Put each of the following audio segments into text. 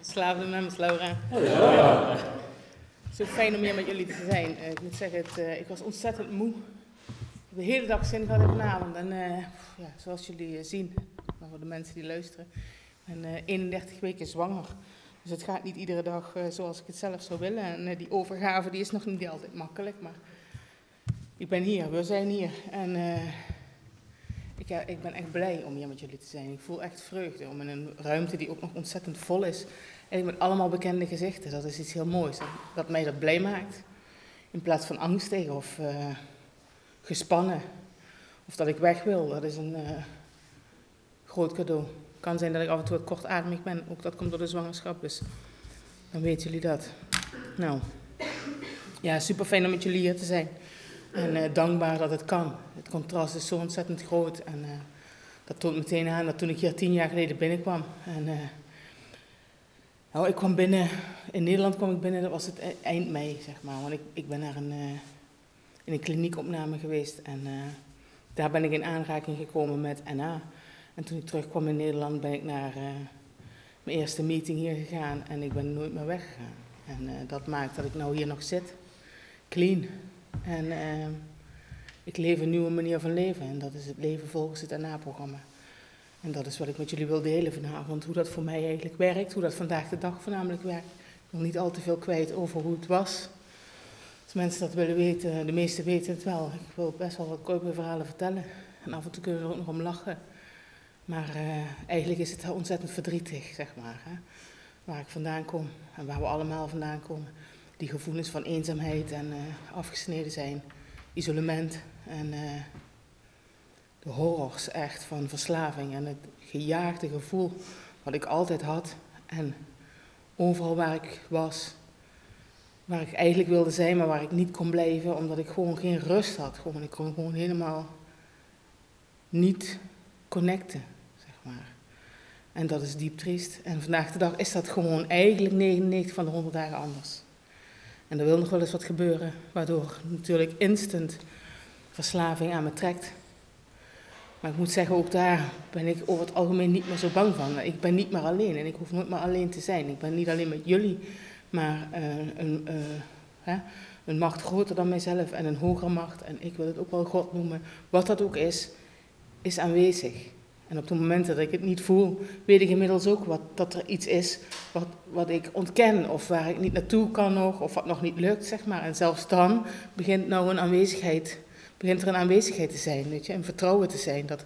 Slaafde namens Laura. Ja. Zo fijn om hier met jullie te zijn. Uh, ik moet zeggen, het, uh, ik was ontzettend moe. De hele dag zin gehad in vanavond. En uh, ja, zoals jullie zien, voor de mensen die luisteren, ik ben 31 weken zwanger. Dus het gaat niet iedere dag zoals ik het zelf zou willen. En die overgave die is nog niet altijd makkelijk. Maar ik ben hier, we zijn hier. En ik, ja, ik ben echt blij om hier met jullie te zijn. Ik voel echt vreugde om in een ruimte die ook nog ontzettend vol is. En met allemaal bekende gezichten. Dat is iets heel moois. Dat mij dat blij maakt. In plaats van angstig of uh, gespannen. Of dat ik weg wil. Dat is een groot cadeau. Het kan zijn dat ik af en toe wat kortademig ben. Ook dat komt door de zwangerschap. Dus dan weten jullie dat. Nou, ja, super fijn om met jullie hier te zijn. En uh, dankbaar dat het kan. Het contrast is zo ontzettend groot. En uh, dat toont meteen aan dat toen ik hier tien jaar geleden binnenkwam. En uh, nou, ik kwam binnen, in Nederland kwam ik binnen, dat was het e-, eind mei, zeg maar. Want ik, ik ben naar een, in een kliniekopname geweest. En daar ben ik in aanraking gekomen met NA. En toen ik terugkwam in Nederland ben ik naar mijn eerste meeting hier gegaan. En ik ben nooit meer weggegaan. En dat maakt dat ik nou hier nog zit. Clean. En uh, ik leef een nieuwe manier van leven. En dat is het leven volgens het NA-programma. En dat is wat ik met jullie wil delen vanavond. Hoe dat voor mij eigenlijk werkt. Hoe dat vandaag de dag voornamelijk werkt. Ik wil niet al te veel kwijt over hoe het was. Als mensen dat willen weten, de meesten weten het wel. Ik wil best wel wat korte verhalen vertellen. En af en toe kunnen we er ook nog om lachen. Maar uh, eigenlijk is het ontzettend verdrietig, zeg maar. Hè? Waar ik vandaan kom en waar we allemaal vandaan komen die gevoelens van eenzaamheid en uh, afgesneden zijn, isolement en uh, de horrors echt van verslaving en het gejaagde gevoel wat ik altijd had en overal waar ik was, waar ik eigenlijk wilde zijn, maar waar ik niet kon blijven omdat ik gewoon geen rust had. Gewoon, ik kon gewoon helemaal niet connecten, zeg maar. En dat is diep triest. En vandaag de dag is dat gewoon eigenlijk 99 van de 100 dagen anders. En er wil nog wel eens wat gebeuren, waardoor natuurlijk instant verslaving aan me trekt. Maar ik moet zeggen, ook daar ben ik over het algemeen niet meer zo bang van. Ik ben niet meer alleen en ik hoef nooit meer alleen te zijn. Ik ben niet alleen met jullie, maar uh, een, uh, hè, een macht groter dan mijzelf en een hogere macht. En ik wil het ook wel God noemen. Wat dat ook is, is aanwezig. En op de momenten dat ik het niet voel, weet ik inmiddels ook wat, dat er iets is wat, wat ik ontken of waar ik niet naartoe kan nog of wat nog niet lukt, zeg maar. En zelfs dan begint nou een aanwezigheid, begint er een aanwezigheid te zijn, weet je, een vertrouwen te zijn dat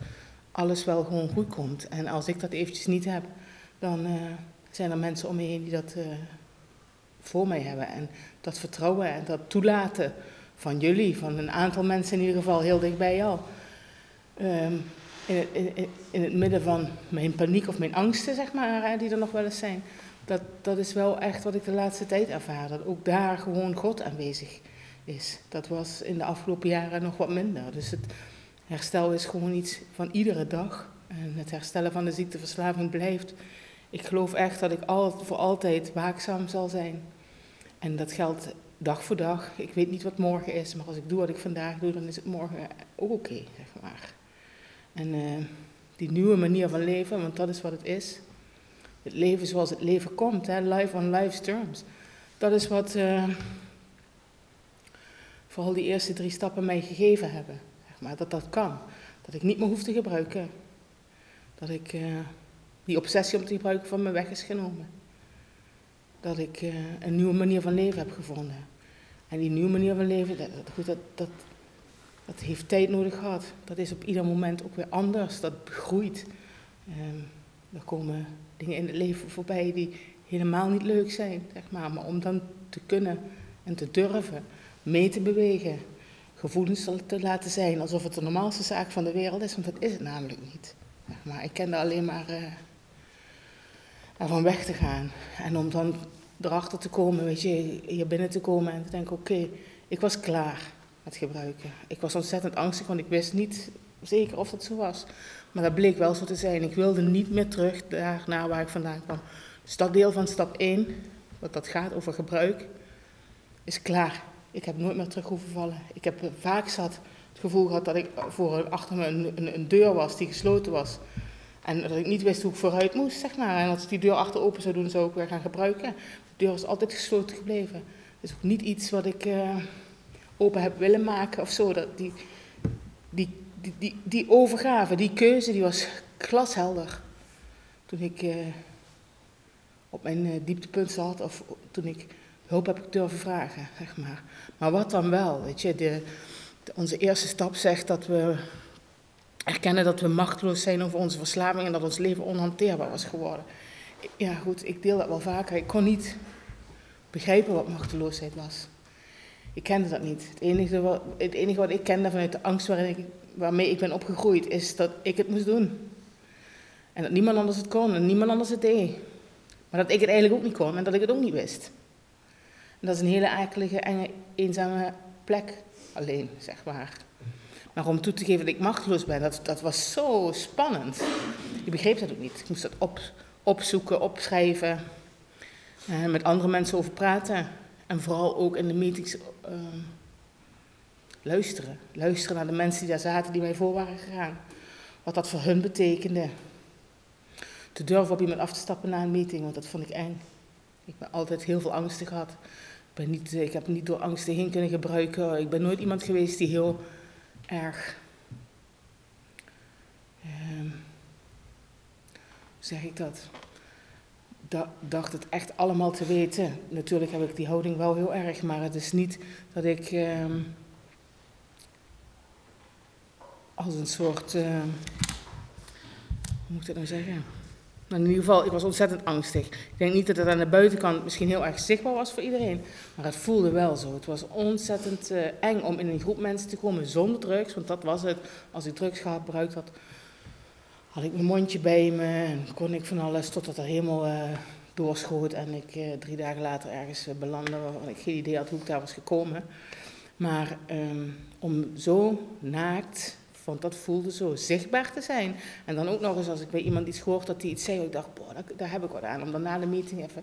alles wel gewoon goed komt. En als ik dat eventjes niet heb, dan uh, zijn er mensen om me heen die dat uh, voor mij hebben. En dat vertrouwen en dat toelaten van jullie, van een aantal mensen in ieder geval heel dichtbij jou. Um, in het, in, in het midden van mijn paniek of mijn angsten, zeg maar, die er nog wel eens zijn. Dat, dat is wel echt wat ik de laatste tijd ervaar. Dat ook daar gewoon God aanwezig is. Dat was in de afgelopen jaren nog wat minder. Dus het herstel is gewoon iets van iedere dag. En het herstellen van de ziekteverslaving blijft. Ik geloof echt dat ik voor altijd waakzaam zal zijn. En dat geldt dag voor dag. Ik weet niet wat morgen is, maar als ik doe wat ik vandaag doe, dan is het morgen ook oké, zeg maar. En uh, die nieuwe manier van leven, want dat is wat het is. Het leven zoals het leven komt, hè? life on life's terms. Dat is wat uh, vooral die eerste drie stappen mij gegeven hebben. Zeg maar, dat dat kan. Dat ik niet meer hoef te gebruiken. Dat ik uh, die obsessie om te gebruiken van me weg is genomen. Dat ik een nieuwe manier van leven heb gevonden. En die nieuwe manier van leven, dat, goed, dat, dat, dat heeft tijd nodig gehad. Dat is op ieder moment ook weer anders. Dat groeit. Um, er komen dingen in het leven voorbij die helemaal niet leuk zijn, zeg maar. Maar om dan te kunnen en te durven mee te bewegen, gevoelens te laten zijn alsof het de normaalste zaak van de wereld is, want dat is het namelijk niet. Maar ik kende alleen maar uh, ervan weg te gaan. En om dan erachter te komen, weet je, hier binnen te komen en te denken, oké, ik was klaar met gebruiken. Ik was ontzettend angstig, want ik wist niet zeker of dat zo was. Maar dat bleek wel zo te zijn. Ik wilde niet meer terug naar waar ik vandaan kwam. Dus dat deel van stap 1, wat dat gaat over gebruik, is klaar. Ik heb nooit meer terug hoeven vallen. Ik heb vaak zat het gevoel gehad dat ik voor achter me een, een, deur was die gesloten was. En dat ik niet wist hoe ik vooruit moest, zeg maar. En als ik die deur achter open zou doen, zou ik weer gaan gebruiken. De deur is altijd gesloten gebleven. Het is ook niet iets wat ik uh, open heb willen maken of zo. Dat, die, die, die, die, overgave, die keuze, die was glashelder. Toen ik uh, op mijn uh, dieptepunt zat, of toen ik hulp heb ik durven vragen, zeg maar. Maar wat dan wel, weet je. De, onze eerste stap zegt dat we erkennen dat we machteloos zijn over onze verslaving en dat ons leven onhanteerbaar was geworden. Ja, goed, ik deel dat wel vaker. Ik kon niet begrijpen wat machteloosheid was. Ik kende dat niet. Het enige wat, het enige wat ik kende vanuit de angst waarin ik, waarmee ik ben opgegroeid, is dat ik het moest doen. En dat niemand anders het kon en niemand anders het deed. Maar dat ik het eigenlijk ook niet kon en dat ik het ook niet wist. En dat is een hele akelige, enge, eenzame plek alleen, zeg maar. Maar om toe te geven dat ik machteloos ben, dat, dat was zo spannend. Ik begreep dat ook niet. Ik moest dat op, opzoeken, opschrijven, uh, met andere mensen over praten. En vooral ook in de meetings uh, luisteren. Luisteren naar de mensen die daar zaten, die mij voor waren gegaan. Wat dat voor hun betekende. Te durven op iemand af te stappen na een meeting, want dat vond ik eng. Ik ben altijd heel veel angsten gehad. Ik, ben niet, ik heb niet door angsten heen kunnen gebruiken. Ik ben nooit iemand geweest die heel erg. Uh, hoe zeg ik dat? Dacht het echt allemaal te weten. Natuurlijk heb ik die houding wel heel erg, maar het is niet dat ik uh, als een soort, uh, hoe moet ik dat nou zeggen? Nou, in ieder geval, ik was ontzettend angstig. Ik denk niet dat het aan de buitenkant misschien heel erg zichtbaar was voor iedereen, maar het voelde wel zo. Het was ontzettend uh, eng om in een groep mensen te komen zonder drugs, want dat was het. Als ik drugs gebruikt had, had ik mijn mondje bij me en kon ik van alles totdat er helemaal uh, doorschoot en ik uh, drie dagen later ergens uh, belandde waarvan ik geen idee had hoe ik daar was gekomen. Maar um, om zo naakt, want dat voelde zo zichtbaar te zijn. En dan ook nog eens als ik bij iemand iets gehoord dat die iets zei, ik dacht, boah, daar, heb ik wat aan. Om dan na de meeting even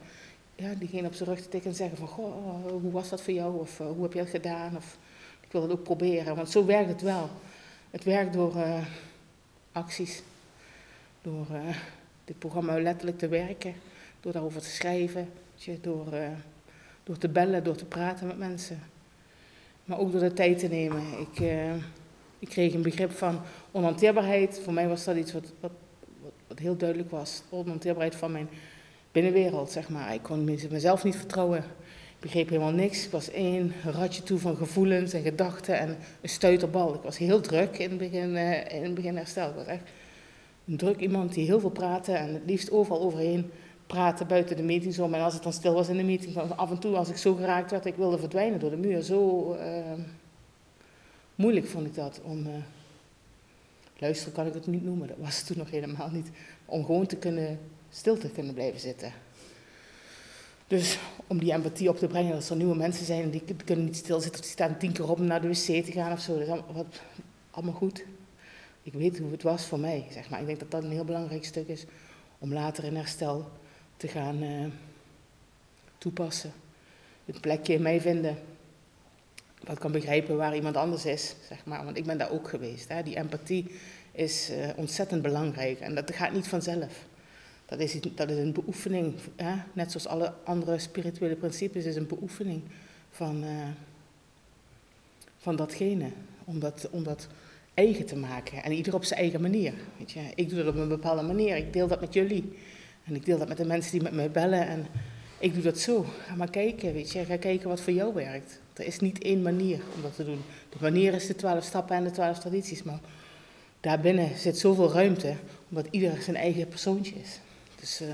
ja, diegene op zijn rug te tikken en zeggen van, goh, hoe was dat voor jou? Of hoe heb je dat gedaan? Of ik wil dat ook proberen, want zo werkt het wel. Het werkt door acties door uh, dit programma letterlijk te werken, door daarover te schrijven, door, uh, door te bellen, door te praten met mensen. Maar ook door de tijd te nemen. Ik, uh, ik kreeg een begrip van onhanteerbaarheid. Voor mij was dat iets wat, wat, wat, heel duidelijk was. Onhanteerbaarheid van mijn binnenwereld, zeg maar. Ik kon mezelf niet vertrouwen. Ik begreep helemaal niks. Ik was één ratje toe van gevoelens en gedachten en een stuiterbal. Ik was heel druk in het begin, in het begin herstel. Was echt een druk iemand die heel veel praatte en het liefst overal overheen praten buiten de meeting zo. En als het dan stil was in de meeting, van af en toe als ik zo geraakt werd, ik wilde verdwijnen door de muur. Zo uh, moeilijk vond ik dat om. Uh, luisteren kan ik het niet noemen, dat was toen nog helemaal niet. Om gewoon te kunnen, stil te kunnen blijven zitten. Dus om die empathie op te brengen, dat er nieuwe mensen zijn en die kunnen niet stilzitten, die staan tien keer op om naar de wc te gaan of zo. Dat is allemaal goed ik weet hoe het was voor mij, zeg maar. Ik denk dat dat een heel belangrijk stuk is om later in herstel te gaan uh, toepassen. Het plekje in mij vinden, wat kan begrijpen waar iemand anders is, zeg maar. Want ik ben daar ook geweest. Hè. Die empathie is uh, ontzettend belangrijk en dat gaat niet vanzelf. Dat is, dat is een beoefening, hè? net zoals alle andere spirituele principes, is een beoefening van, uh, van datgene. Om dat, om dat eigen te maken. En ieder op zijn eigen manier. Weet je. Ik doe dat op een bepaalde manier. Ik deel dat met jullie. En ik deel dat met de mensen die met mij bellen. En ik doe dat zo. Ga maar kijken, weet je. Ga kijken wat voor jou werkt. Er is niet één manier om dat te doen. De manier is de twaalf stappen en de twaalf tradities. Maar daarbinnen zit zoveel ruimte, omdat ieder zijn eigen persoontje is. Dus uh,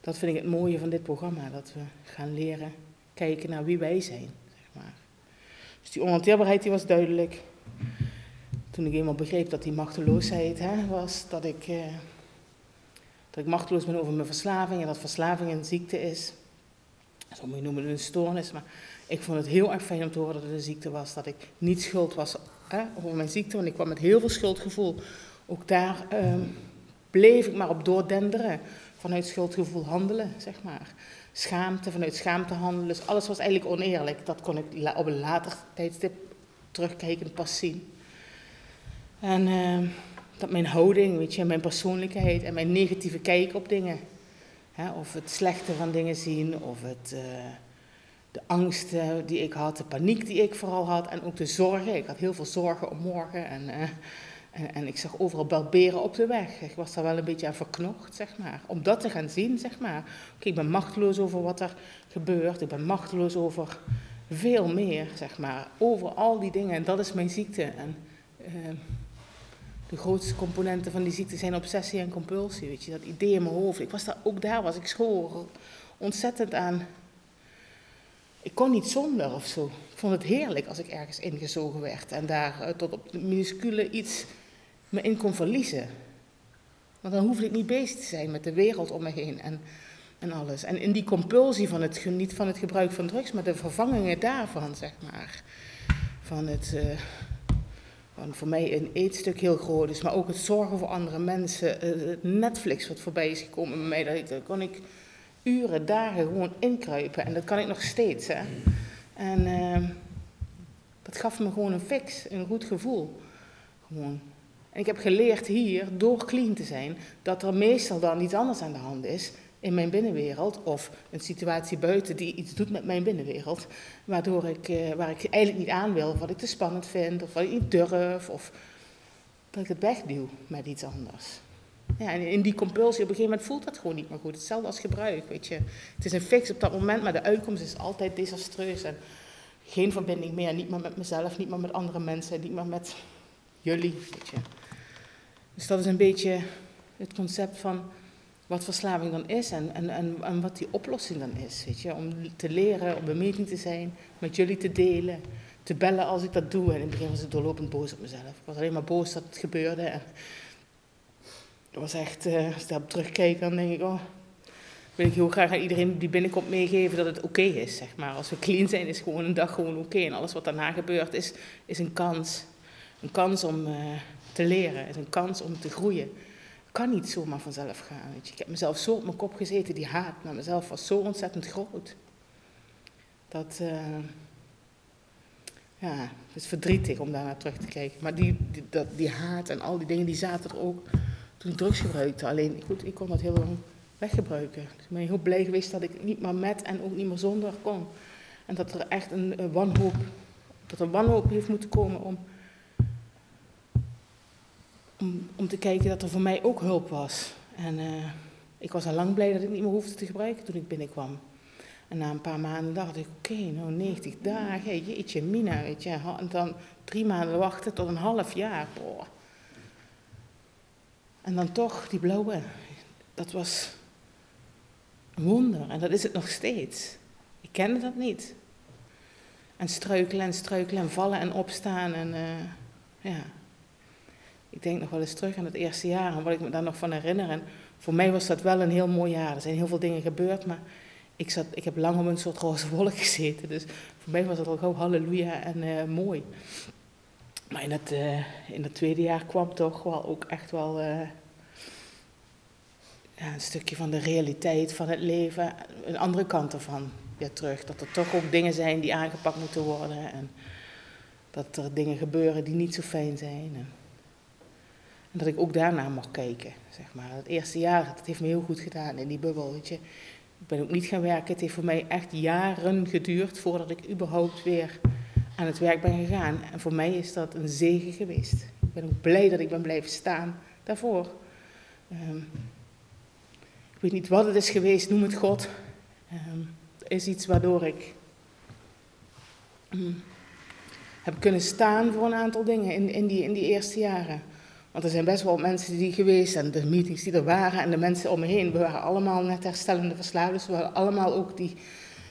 dat vind ik het mooie van dit programma. Dat we gaan leren kijken naar wie wij zijn. Zeg maar. Dus die onhanteerbaarheid die was duidelijk toen ik eenmaal begreep dat die machteloosheid hè, was, dat ik, eh, dat ik machteloos ben over mijn verslaving en dat verslaving een ziekte is. Sommigen noemen het een stoornis, maar ik vond het heel erg fijn om te horen dat het een ziekte was. Dat ik niet schuld was hè, over mijn ziekte, want ik kwam met heel veel schuldgevoel. Ook daar eh, bleef ik maar op doordenderen. Vanuit schuldgevoel handelen, zeg maar. Schaamte, vanuit schaamte handelen. Dus alles was eigenlijk oneerlijk. Dat kon ik op een later tijdstip terugkijkend pas zien. En uh, dat mijn houding, weet je, mijn persoonlijkheid en mijn negatieve kijk op dingen. Hè, of het slechte van dingen zien, of het, uh, de angsten die ik had, de paniek die ik vooral had en ook de zorgen. Ik had heel veel zorgen om morgen en, uh, en, en, ik zag overal balberen op de weg. Ik was daar wel een beetje aan verknocht, zeg maar. Om dat te gaan zien, zeg maar. Oké, ik ben machteloos over wat er gebeurt. Ik ben machteloos over veel meer, zeg maar. Over al die dingen. En dat is mijn ziekte. En uh, de grootste componenten van die ziekte zijn obsessie en compulsie. Weet je, dat idee in mijn hoofd. Ik was daar, ook daar was ik school ontzettend aan. Ik kon niet zonder of zo. Ik vond het heerlijk als ik ergens ingezogen werd en daar uh, tot op minuscule iets me in kon verliezen. Want dan hoefde ik niet bezig te zijn met de wereld om me heen en, en alles. En in die compulsie van het geniet van het gebruik van drugs, maar de vervangingen daarvan, zeg maar. Van het, uh, voor mij een eetstuk heel groot is, maar ook het zorgen voor andere mensen. Uh, het Netflix wat voorbij is gekomen bij mij, kon ik uren, dagen gewoon inkruipen. En dat kan ik nog steeds. Hè. En uh, dat gaf me gewoon een fix, een goed gevoel. Gewoon. En ik heb geleerd hier, door clean te zijn, dat er meestal dan iets anders aan de hand is in mijn binnenwereld. Of een situatie buiten die iets doet met mijn binnenwereld. Waardoor ik, uh, waar ik eigenlijk niet aan wil, of wat ik te spannend vind, of wat ik niet durf. Of dat ik het wegduw met iets anders. Ja, en in die compulsie, op een gegeven moment voelt dat gewoon niet meer goed. Hetzelfde als gebruik, weet je. Het is een fix op dat moment, maar de uitkomst is altijd desastreus. En geen verbinding meer, niet meer met mezelf, niet meer met andere mensen, niet meer met jullie, weet je. Dus dat is een beetje het concept van wat verslaving dan is en, en, en, en wat die oplossing dan is. Weet je? Om te leren, een meeting te zijn, met jullie te delen, te bellen als ik dat doe. En in het begin was ik doorlopend boos op mezelf. Ik was alleen maar boos dat het gebeurde. En dat was echt, uh, als ik daarop terugkijk, dan denk ik, oh, wil ik heel graag aan iedereen die binnenkomt meegeven dat het oké is, zeg maar. Als we clean zijn, is gewoon een dag gewoon oké. En alles wat daarna gebeurt, is, is een kans. Een kans om uh, te leren, is een kans om te groeien. Kan niet zomaar vanzelf gaan. Weet je. Ik heb mezelf zo op mijn kop gezeten, die haat naar mezelf was zo ontzettend groot. Dat, uh, ja, het is verdrietig om daar terug te kijken. Maar die, die, dat, die haat en al die dingen, die zaten er ook toen ik drugs gebruikte. Alleen, goed, ik kon dat heel lang weggebruiken. Dus ik ben heel blij geweest dat ik niet meer met en ook niet meer zonder kon. En dat er echt een, een wanhoop, dat er wanhoop heeft moeten komen om, om, om te kijken dat er voor mij ook hulp was. En uh, ik was al lang blij dat ik niet meer hoefde te gebruiken toen ik binnenkwam. En na een paar maanden dacht ik, oké, nou 90 dagen, jeetje mina, weet je. En dan drie maanden wachten tot een half jaar, boah. En dan toch, die blauwe, dat was een wonder. En dat is het nog steeds. Ik kende dat niet. En struikelen en struikelen en vallen en opstaan. En uh, ja, ik denk nog wel eens terug aan het eerste jaar en wat ik me daar nog van herinner. En voor mij was dat wel een heel mooi jaar. Er zijn heel veel dingen gebeurd, maar ik, zat, ik heb lang op een soort roze wolk gezeten. Dus voor mij was het al gauw halleluja en uh, mooi. Maar in het, uh, in het tweede jaar kwam toch wel ook echt wel uh, ja, een stukje van de realiteit van het leven, een andere kant ervan weer terug. Dat er toch ook dingen zijn die aangepakt moeten worden en dat er dingen gebeuren die niet zo fijn zijn. En dat ik ook daarna mag kijken, zeg maar. Het eerste jaar, dat heeft me heel goed gedaan in die bubbel. Ik ben ook niet gaan werken. Het heeft voor mij echt jaren geduurd voordat ik überhaupt weer aan het werk ben gegaan. En voor mij is dat een zegen geweest. Ik ben ook blij dat ik ben blijven staan daarvoor. Um, ik weet niet wat het is geweest, noem het God. Um, is iets waardoor ik um, heb kunnen staan voor een aantal dingen in, in, die, in die eerste jaren. Want er zijn best wel mensen die geweest en de meetings die er waren en de mensen om me heen. We waren allemaal net herstellende verslaafden. Dus we hadden allemaal ook die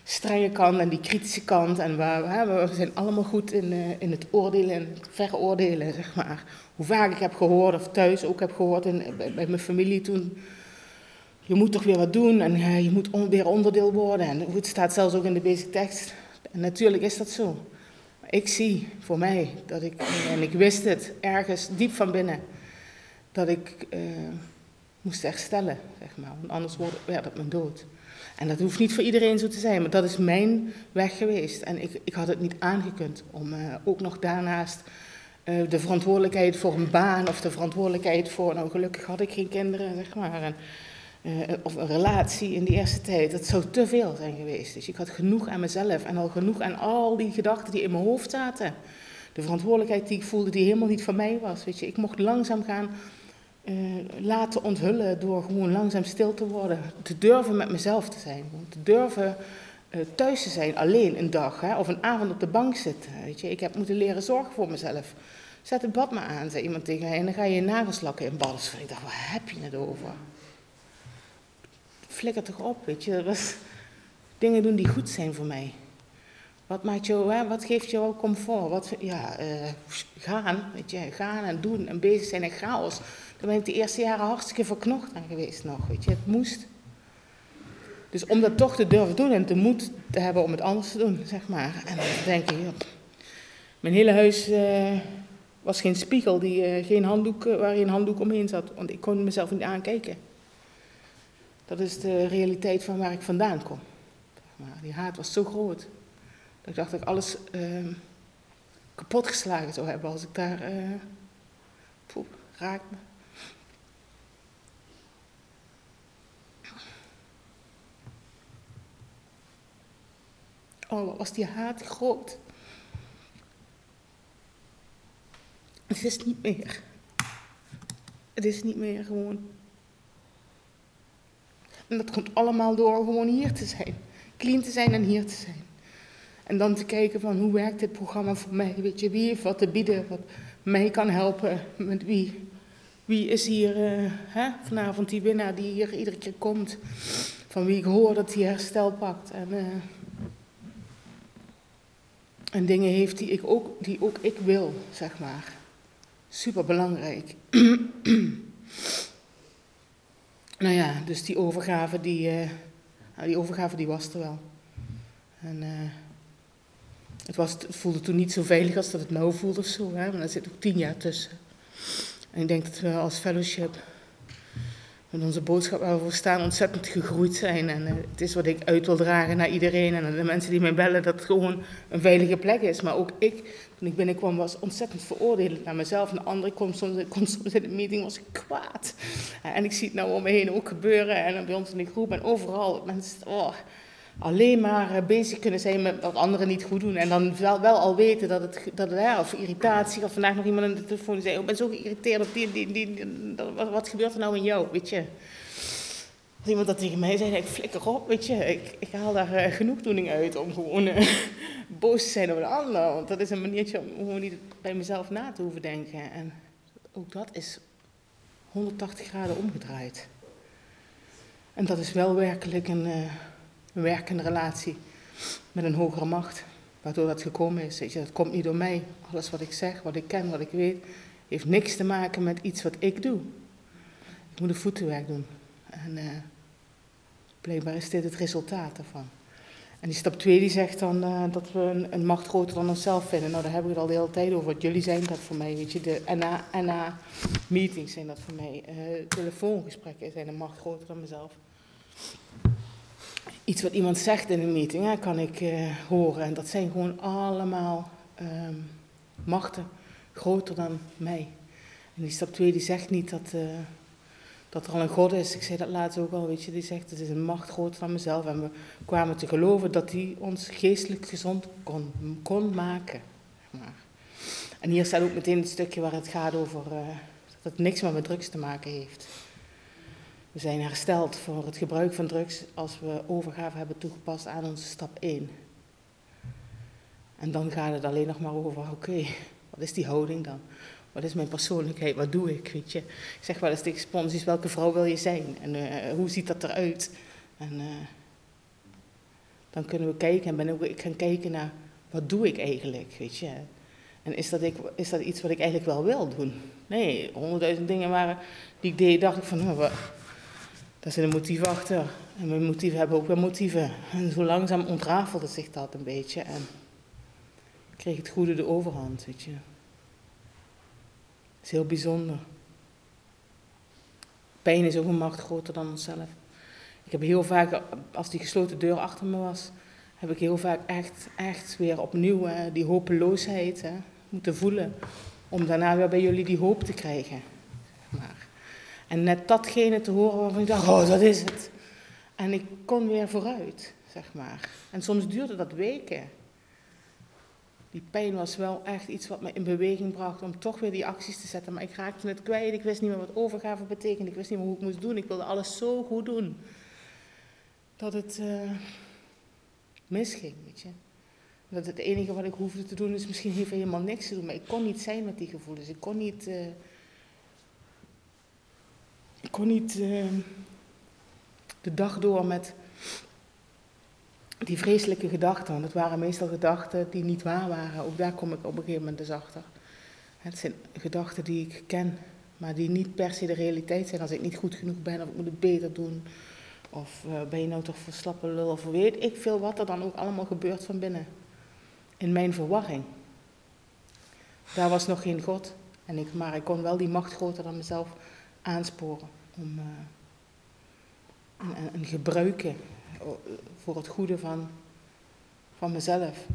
strenge kant en die kritische kant. En we, zijn allemaal goed in, uh, in het oordelen en veroordelen, zeg maar. Hoe vaak ik heb gehoord, of thuis ook heb gehoord in, bij, mijn familie toen. Je moet toch weer wat doen en uh, je moet weer onderdeel worden. En het staat zelfs ook in de basic tekst. En natuurlijk is dat zo. Ik zie voor mij dat ik, en ik wist het ergens diep van binnen, dat ik uh, moest herstellen, zeg maar. Want anders werd het mijn dood. En dat hoeft niet voor iedereen zo te zijn, maar dat is mijn weg geweest. En ik, ik had het niet aangekund om uh, ook nog daarnaast eh, de verantwoordelijkheid voor een baan of de verantwoordelijkheid voor, nou gelukkig had ik geen kinderen, zeg maar. En, eh, of een relatie in die eerste tijd. Dat zou te veel zijn geweest. Dus ik had genoeg aan mezelf en al genoeg aan al die gedachten die in mijn hoofd zaten. De verantwoordelijkheid die ik voelde, die helemaal niet van mij was. Weet je, ik mocht langzaam gaan uh, laten onthullen door gewoon langzaam stil te worden. Te durven met mezelf te zijn. Te durven uh, thuis te zijn, alleen een dag. Hè, of een avond op de bank zitten. Weet je. Ik heb moeten leren zorgen voor mezelf. Zet het bad maar aan, zei iemand tegen mij. En dan ga je je nagels lakken in bad. Dus ik dacht, waar heb je het over? Flikker toch op, weet je. Dat was dingen doen die goed zijn voor mij. Wat, maakt jou, hè, wat geeft jou comfort? Wat, ja, uh, gaan, weet je, gaan en doen en bezig zijn en chaos. Daar ben ik de eerste jaren hartstikke verknocht aan geweest nog, weet je. Het moest. Dus om dat toch te durven doen en te moed te hebben om het anders te doen, zeg maar. En dan denk ik, mijn hele huis uh, was geen spiegel, die, uh, geen handdoek, waar geen handdoek omheen zat. Want ik kon mezelf niet aankijken. Dat is de realiteit van waar ik vandaan kom. Die haat was zo groot. Dat ik dacht dat ik alles uh, kapot geslagen zou hebben als ik daar. Uh, poeh, raak me. Oh, wat was die haat groot. Het is niet meer. Het is niet meer gewoon. En dat komt allemaal door gewoon hier te zijn. Clean te zijn en hier te zijn. En dan te kijken van hoe werkt dit programma voor mij? Weet je, wie heeft wat te bieden, wat mij kan helpen, met wie. Wie is hier uh, hè, vanavond die winnaar die hier iedere keer komt, van wie ik hoor dat hij herstel pakt. En, uh, en dingen heeft die, ik ook, die ook ik wil, zeg maar. Super belangrijk. nou ja, dus die overgave, die, uh, die overgave die was er wel. En uh, het, was, het voelde toen niet zo veilig als dat het nou voelt of zo, hè, maar er zit ook tien jaar tussen. En ik denk dat we als fellowship met onze boodschap waar we voor staan ontzettend gegroeid zijn. En uh, het is wat ik uit wil dragen naar iedereen en de mensen die mij bellen, dat het gewoon een veilige plek is. Maar ook ik, toen ik binnenkwam, was ontzettend veroordelend naar mezelf. En de andere kwam soms, soms in de meeting, was kwaad. En ik zie het nou om me heen ook gebeuren. En bij ons in de groep en overal. Mensen, oh, alleen maar eh, bezig kunnen zijn met wat anderen niet goed doen. En dan wel, wel al weten dat het, dat of irritatie, of vandaag nog iemand aan de telefoon zei, oh, ik ben zo geïrriteerd op die, die, die, wat, gebeurt er nou in jou, weet je. Als iemand dat tegen mij zei, ik flikker op, weet je. Ik, ik haal daar uh, genoegdoening uit om gewoon uh, boos te zijn op een ander. Want dat is een maniertje om gewoon niet bij mezelf na te hoeven denken. En ook dat is 180 graden omgedraaid. En dat is wel werkelijk een... een werkende relatie met een hogere macht. Waardoor dat gekomen is. Weet je, dat komt niet door mij. Alles wat ik zeg, wat ik ken, wat ik weet, heeft niks te maken met iets wat ik doe. Ik moet een voetenwerk doen. En uh, blijkbaar is dit het resultaat daarvan. En die stap 2 die zegt dan uh, dat we een, macht groter dan onszelf vinden. Nou, daar hebben we het al de hele tijd over. Jullie zijn dat voor mij, weet je. De NA-meetings zijn dat voor mij. Uh, telefoongesprekken zijn een macht groter dan mezelf iets wat iemand zegt in een meeting, hè, kan ik uh, horen. En dat zijn gewoon allemaal um, machten groter dan mij. En die stap 2 die zegt niet dat, uh, dat er al een God is. Ik zei dat laatst ook al, weet je. Die zegt het is een macht groter dan mezelf. En we kwamen te geloven dat die ons geestelijk gezond kon, kon maken. En hier staat ook meteen het stukje waar het gaat over uh, dat het niks meer met drugs te maken heeft. We zijn hersteld voor het gebruik van drugs als we overgave hebben toegepast aan onze stap 1. En dan gaat het alleen nog maar over, oké, wat is die houding dan? Wat is mijn persoonlijkheid? Wat doe ik? Weet je? Ik zeg wel eens tegen sponsors, welke vrouw wil je zijn? En uh, hoe ziet dat eruit? En uh, dan kunnen we kijken en ben ook ik gaan kijken naar, wat doe ik eigenlijk? Weet je? En is dat, ik, is dat iets wat ik eigenlijk wel wil doen? Nee, honderdduizend dingen waren die ik deed, dacht ik van, nou, daar zit een motief achter. En mijn motieven hebben ook weer motieven. En zo langzaam ontrafelde zich dat een beetje. En kreeg het goede de overhand, weet je. Is heel bijzonder. Pijn is ook een macht groter dan onszelf. Ik heb heel vaak, als die gesloten deur achter me was, heb ik heel vaak echt, echt weer opnieuw die hopeloosheid hè, moeten voelen. Om daarna weer bij jullie die hoop te krijgen. Maar. En net datgene te horen waarvan ik dacht, oh, dat is het. En ik kon weer vooruit, zeg maar. En soms duurde dat weken. Die pijn was wel echt iets wat me in beweging bracht om toch weer die acties te zetten. Maar ik raakte het kwijt. Ik wist niet meer wat overgave betekende. Ik wist niet meer hoe ik moest doen. Ik wilde alles zo goed doen. Dat het uh, misging, weet je. Dat het enige wat ik hoefde te doen is misschien even helemaal niks te doen. Maar ik kon niet zijn met die gevoelens. Ik kon niet... Uh, ik kon niet uh, de dag door met die vreselijke gedachten. Want het waren meestal gedachten die niet waar waren. Ook daar kom ik op een gegeven moment dus achter. Het zijn gedachten die ik ken, maar die niet per se de realiteit zijn. Als ik niet goed genoeg ben, of ik moet het beter doen. Of uh, ben je nou toch voor slappe lul, of weet ik veel wat er dan ook allemaal gebeurt van binnen. In mijn verwarring. Daar was nog geen God. En ik, maar ik kon wel die macht groter dan mezelf aansporen. Om, uh, en, en gebruiken voor het goede van, van mezelf.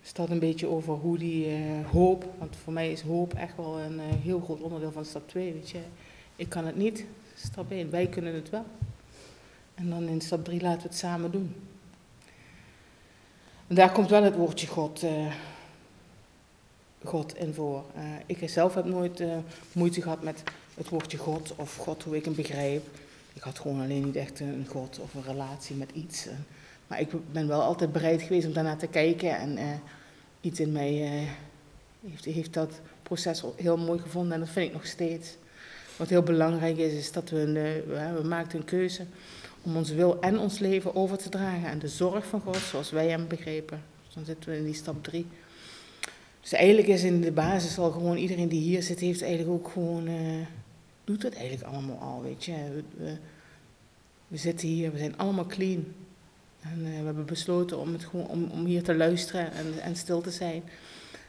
Dus dat een beetje over hoe die uh, hoop, want voor mij is hoop echt wel een heel groot onderdeel van stap 2, weet je. Ik kan het niet, stap 1, wij kunnen het wel. En dan in stap 3 laten we het samen doen. En daar komt wel het woordje God, God in voor. ik zelf heb nooit moeite gehad met het woordje God of God hoe ik hem begrijp. Ik had gewoon alleen niet echt een God of een relatie met iets. Maar ik ben wel altijd bereid geweest om daarnaar te kijken. En iets in mij heeft, heeft, dat proces heel mooi gevonden en dat vind ik nog steeds. Wat heel belangrijk is, is dat we, een, we een keuze om ons wil en ons leven over te dragen aan de zorg van God, zoals wij hem begrepen. Dus dan zitten we in die stap drie. Dus eigenlijk is in de basis al gewoon iedereen die hier zit, heeft eigenlijk ook gewoon doet het eigenlijk allemaal al, weet je. We, zitten hier, we zijn allemaal clean. En uh, we hebben besloten om, het gewoon, om, om hier te luisteren en, en stil te zijn.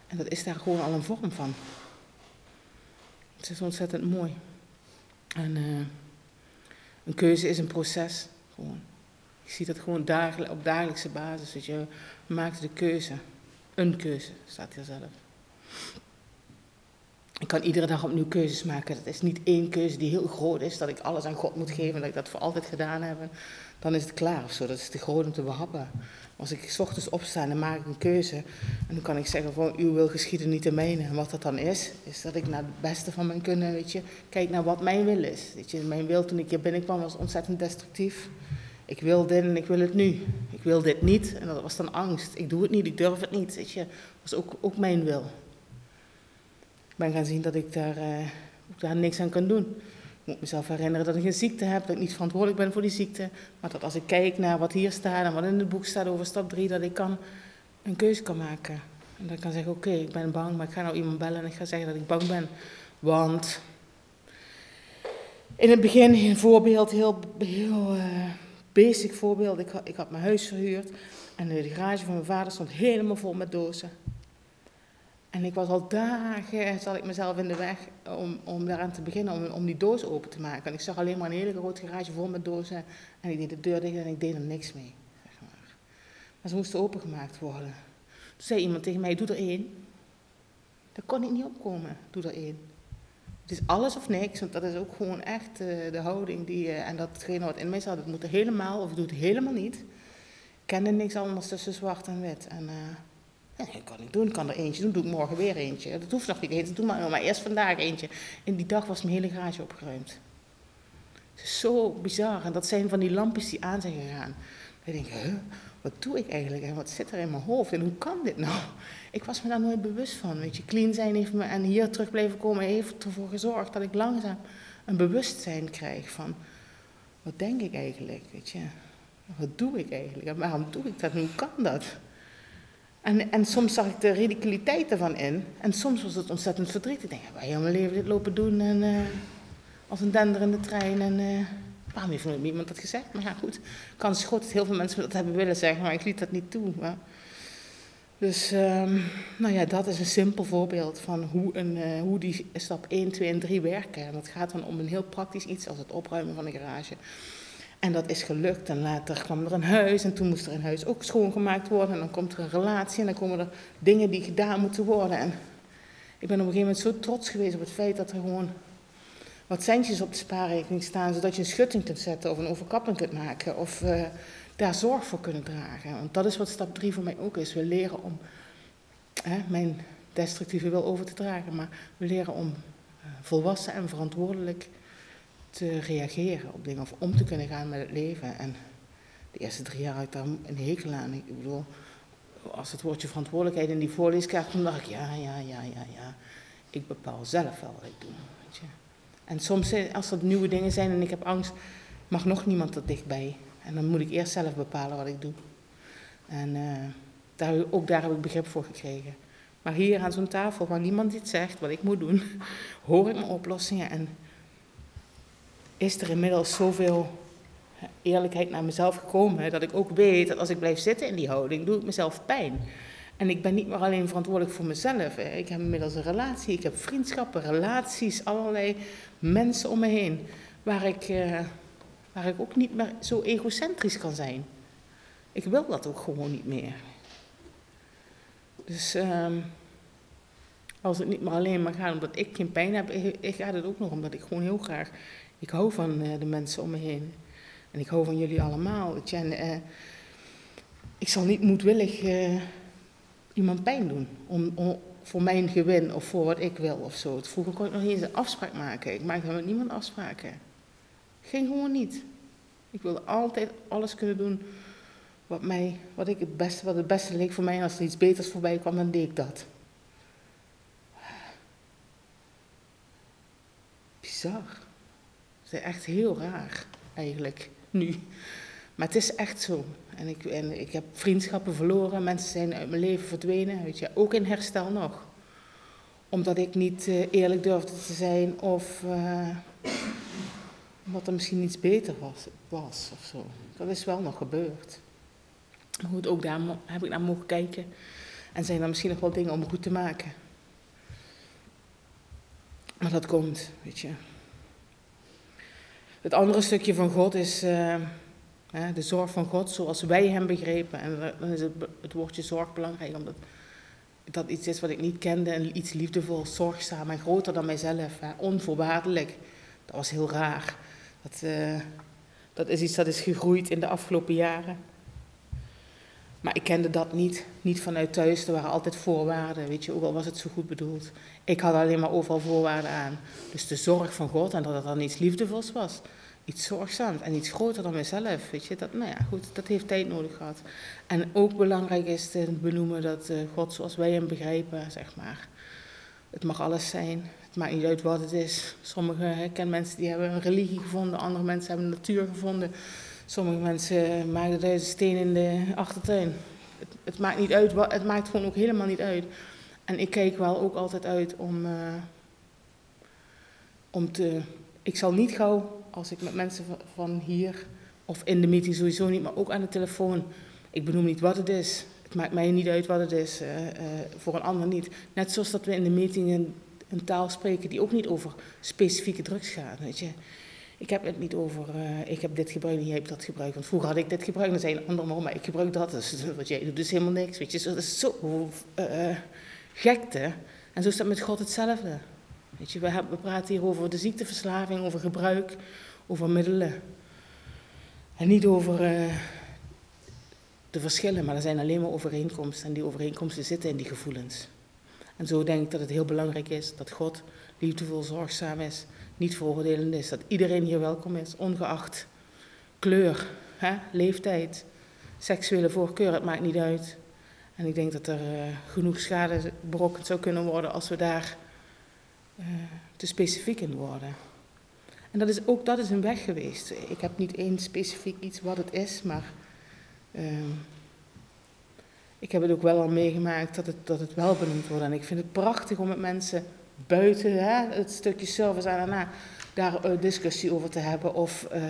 En dat is daar gewoon al een vorm van. Het is ontzettend mooi. En uh, een keuze is een proces. Gewoon. Ik zie dat gewoon op dagelijkse basis. Dat je maakt de keuze. Een keuze, staat hier zelf. Ik kan iedere dag opnieuw keuzes maken. Dat is niet één keuze die heel groot is, dat ik alles aan God moet geven, dat ik dat voor altijd gedaan heb. Dan is het klaar of zo. Dat is te groot om te behappen. Als ik s ochtends opsta en dan maak ik een keuze. En dan kan ik zeggen van, uw wil geschieden niet de mijne. En wat dat dan is, is dat ik naar het beste van mijn kunnen, weet je, kijk naar wat mijn wil is. Je, mijn wil toen ik hier binnenkwam was ontzettend destructief. Ik wil dit en ik wil het nu. Ik wil dit niet en dat was dan angst. Ik doe het niet, ik durf het niet. Weet je, dat was ook, ook mijn wil ben gaan zien dat ik daar, uh, daar niks aan kan doen. Ik moet mezelf herinneren dat ik een ziekte heb, dat ik niet verantwoordelijk ben voor die ziekte. Maar dat als ik kijk naar wat hier staat en wat in het boek staat over stap 3, dat ik kan een keuze kan maken. En dat ik kan zeggen, oké, ik ben bang, maar ik ga nou iemand bellen en ik ga zeggen dat ik bang ben. Want in het begin een voorbeeld, heel, heel uh, basic voorbeeld. Ik ik had mijn huis verhuurd en de garage van mijn vader stond helemaal vol met dozen. En ik was al dagen, zat ik mezelf in de weg om, om daaraan te beginnen, om, om die doos open te maken. En ik zag alleen maar een hele grote garage vol met dozen. En ik deed de deur dicht en ik deed er niks mee. Zeg maar. maar ze moesten opengemaakt worden. Toen zei iemand tegen mij, doe er één. Daar kon ik niet opkomen, doe er één. Het is alles of niks, want dat is ook gewoon echt uh, de houding die, uh, en datgene wat in mij zat, het moet helemaal of het doet helemaal niet. Ik kende niks anders tussen zwart en wit. En, dat kan ik doen, ik kan er eentje doen, doe ik morgen weer eentje. Dat hoeft nog niet eens, doe maar, maar eerst vandaag eentje. En die dag was mijn hele garage opgeruimd. Het is zo bizar. En dat zijn van die lampjes die aan zijn gegaan. Dan denk ik, huh, wat doe ik eigenlijk en wat zit er in mijn hoofd en hoe kan dit nou? Ik was me daar nooit bewust van. Weet je, clean zijn heeft me, en hier terug blijven komen heeft ervoor gezorgd dat ik langzaam een bewustzijn krijg van, wat denk ik eigenlijk, weet je? Wat doe ik eigenlijk en waarom doe ik dat en hoe kan dat? En, en soms zag ik de ridiculiteit ervan in. En soms was het ontzettend verdrietig. Ik denk, wij mijn leven dit lopen doen en, uh, als een denderende trein. En uh, waarom heeft nooit iemand dat gezegd? Maar ja, goed. Kans goed dat heel veel mensen dat hebben willen zeggen, maar ik liet dat niet toe. Maar. Dus, um, nou ja, dat is een simpel voorbeeld van hoe, een, uh, hoe die stap 1, 2 en 3 werken. En dat gaat dan om een heel praktisch iets als het opruimen van een garage. En dat is gelukt. En later kwam er een huis en toen moest er een huis ook schoongemaakt worden. En dan komt er een relatie en dan komen er dingen die gedaan moeten worden. En ik ben op een gegeven moment zo trots geweest op het feit dat er gewoon wat centjes op de spaarrekening staan, zodat je een schutting kunt zetten of een overkapping kunt maken of daar zorg voor kunnen dragen. Want dat is wat stap 3 voor mij ook is. We leren om hè, mijn destructieve wil over te dragen, maar we leren om uh, volwassen en verantwoordelijk te reageren op dingen of om te kunnen gaan met het leven. En de eerste drie jaar had ik daar een hekel aan. Ik bedoel, als het woordje verantwoordelijkheid in die voorleeskaart kwam, dacht ik, ja, ja, ja, ja, ja. Ik bepaal zelf wel wat ik doe. Weet je. En soms, eh, als er nieuwe dingen zijn en ik heb angst, mag nog niemand er dichtbij. En dan moet ik eerst zelf bepalen wat ik doe. En uh, daar, ook daar heb ik begrip voor gekregen. Maar hier aan zo'n tafel, waar niemand iets zegt wat ik moet doen, hoor ik mijn oplossingen. En is er inmiddels zoveel eerlijkheid naar mezelf gekomen, dat ik ook weet dat als ik blijf zitten in die houding, doe ik mezelf pijn. En ik ben niet meer alleen verantwoordelijk voor mezelf. Ik heb inmiddels een relatie, ik heb vriendschappen, relaties, allerlei mensen om me heen. Waar ik, uh, waar ik ook niet meer zo egocentrisch kan zijn. Ik wil dat ook gewoon niet meer. Dus uh, als het niet meer alleen maar gaat omdat ik geen pijn heb, gaat het ook nog omdat ik gewoon heel graag. Ik hou van de mensen om me heen. En ik hou van jullie allemaal. En, ik zal niet moedwillig iemand pijn doen. Om, om, voor mijn gewin of voor wat ik wil of zo. Vroeger kon ik nog niet eens een afspraak maken. Ik maakte met niemand afspraken. Ging gewoon niet. Ik wilde altijd alles kunnen doen wat, mij, wat, ik het beste, wat het beste leek voor mij. En als er iets beters voorbij kwam, dan deed ik dat. Bizar. Dat is echt heel raar, eigenlijk, nu. Maar het is echt zo. En ik, en ik heb vriendschappen verloren, mensen zijn uit mijn leven verdwenen, weet je, ook in herstel nog. Omdat ik niet uh, eerlijk durfde te zijn of uh, omdat er misschien iets beter was, was of zo. Dat is wel nog gebeurd. Maar goed, ook daar heb ik naar mogen kijken. En zijn er misschien nog wel dingen om goed te maken. Maar dat komt, weet je. Het andere stukje van God is. Uh, de zorg van God zoals wij hem begrepen. En dan is het, woordje zorg belangrijk, omdat dat iets is wat ik niet kende. En iets liefdevol, zorgzaam en groter dan mijzelf. Onvoorwaardelijk. Dat was heel raar. Dat, uh, dat is iets dat is gegroeid in de afgelopen jaren. Maar ik kende dat niet, niet vanuit thuis. Er waren altijd voorwaarden, weet je, ook al was het zo goed bedoeld. Ik had alleen maar overal voorwaarden aan. Dus de zorg van God en dat het dan iets liefdevols was iets zorgzaams en iets groter dan mezelf. Weet je, dat, nou ja, goed, dat heeft tijd nodig gehad. En ook belangrijk is te benoemen dat uh, God zoals wij hem begrijpen, zeg maar. Het mag alles zijn. Het maakt niet uit wat het is. Sommige ken mensen die hebben een religie gevonden, andere mensen hebben natuur gevonden. Sommige mensen maken de steen in de achtertuin. Het, het, maakt niet uit, het maakt gewoon ook helemaal niet uit. En ik kijk wel ook altijd uit om, uh, om te. Ik zal niet gauw als ik met mensen van hier, of in de meeting sowieso niet, maar ook aan de telefoon, ik benoem niet wat het is. Het maakt mij niet uit wat het is, uh, uh, voor een ander niet. Net zoals dat we in de meeting een, taal spreken die ook niet over specifieke drugs gaat, weet je. Ik heb het niet over, uh, ik heb dit gebruikt en jij hebt dat gebruikt. Want vroeger had ik dit gebruikt, dan zei een ander, maar ik gebruik dat. Dus wat jij doet is helemaal niks, weet je. Dat is zo gekte. En zo is dat met God hetzelfde. Weet je, we, hebben, praten hier over de ziekteverslaving, over gebruik, over middelen. En niet over uh, de verschillen, maar er zijn alleen maar overeenkomsten. En die overeenkomsten zitten in die gevoelens. En zo denk ik dat het heel belangrijk is dat God liefdevol, zorgzaam is, niet veroordelend is. Dat iedereen hier welkom is, ongeacht kleur, hè, leeftijd, seksuele voorkeur, het maakt niet uit. En ik denk dat er uh, genoeg schade berokkend zou kunnen worden als we daar te specifiek in worden. En dat is, ook dat is een weg geweest. Ik heb niet één specifiek iets wat het is, maar uh, ik heb het ook wel al meegemaakt dat het, dat het wel benoemd wordt. En ik vind het prachtig om met mensen buiten hè, het stukje service en na daar een discussie over te hebben of uh,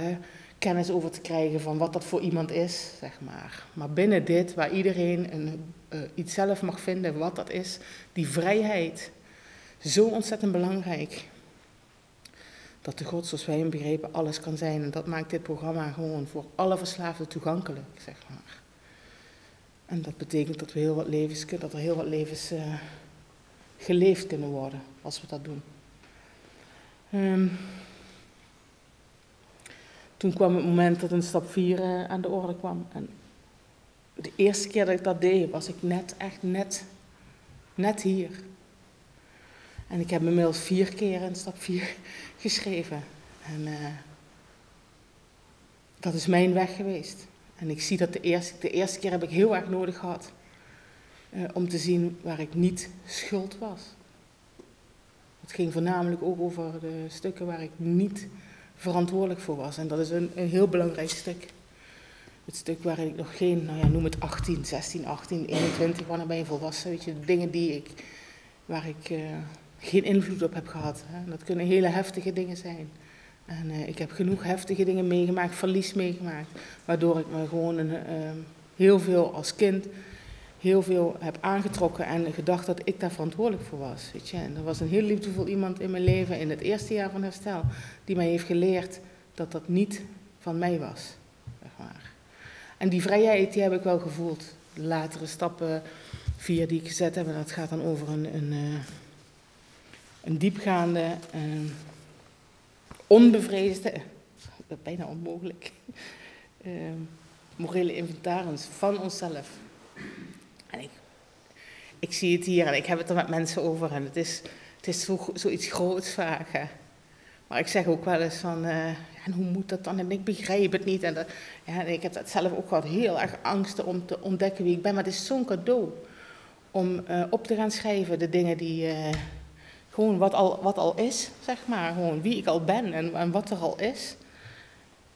kennis over te krijgen van wat dat voor iemand is, zeg maar. Maar binnen dit, waar iedereen een, uh, iets zelf mag vinden wat dat is, die vrijheid, zo ontzettend belangrijk. dat de God zoals wij hem begrepen alles kan zijn. En dat maakt dit programma gewoon voor alle verslaafden toegankelijk, zeg maar. En dat betekent dat we heel wat levens, dat er heel wat levens uh, geleefd kunnen worden als we dat doen. Um, toen kwam het moment dat een stap 4 uh, aan de orde kwam. En de eerste keer dat ik dat deed, was ik net, echt net, net hier. En ik heb inmiddels vier keer in stap 4 geschreven. En uh, dat is mijn weg geweest. En ik zie dat de eerste, de eerste keer heb ik heel erg nodig gehad. Uh, om te zien waar ik niet schuld was. Het ging voornamelijk ook over de stukken waar ik niet verantwoordelijk voor was. En dat is een, een heel belangrijk stuk. Het stuk waarin ik nog geen, nou ja, noem het 18, 16, 18, 21, wanneer ben je volwassen, je, dingen die ik, waar ik uh, geen invloed op heb gehad. Hè. Dat kunnen hele heftige dingen zijn. En uh, ik heb genoeg heftige dingen meegemaakt, verlies meegemaakt, waardoor ik me gewoon een, uh, heel veel als kind heel veel heb aangetrokken en gedacht dat ik daar verantwoordelijk voor was. Weet je. En er was een heel liefdevol iemand in mijn leven in het eerste jaar van herstel, die mij heeft geleerd dat dat niet van mij was. Zeg. En die vrijheid die heb ik wel gevoeld. De latere stappen, vier die ik gezet heb, en dat gaat dan over een, een, uh, een diepgaande, uh, onbevreesde, bijna onmogelijk, uh, morele inventaris van onszelf. En ik, ik zie het hier en ik heb het er met mensen over en het is, het is zo, zoiets groots. Hè. Maar ik zeg ook wel eens van, uh, en hoe moet dat dan? En ik begrijp het niet. En ja, ik heb dat zelf ook gehad, heel erg angsten om te ontdekken wie ik ben. Maar het is zo'n cadeau om uh, op te gaan schrijven de dingen die, uh, gewoon wat al, wat al is, zeg maar. Gewoon wie ik al ben en, en wat er al is.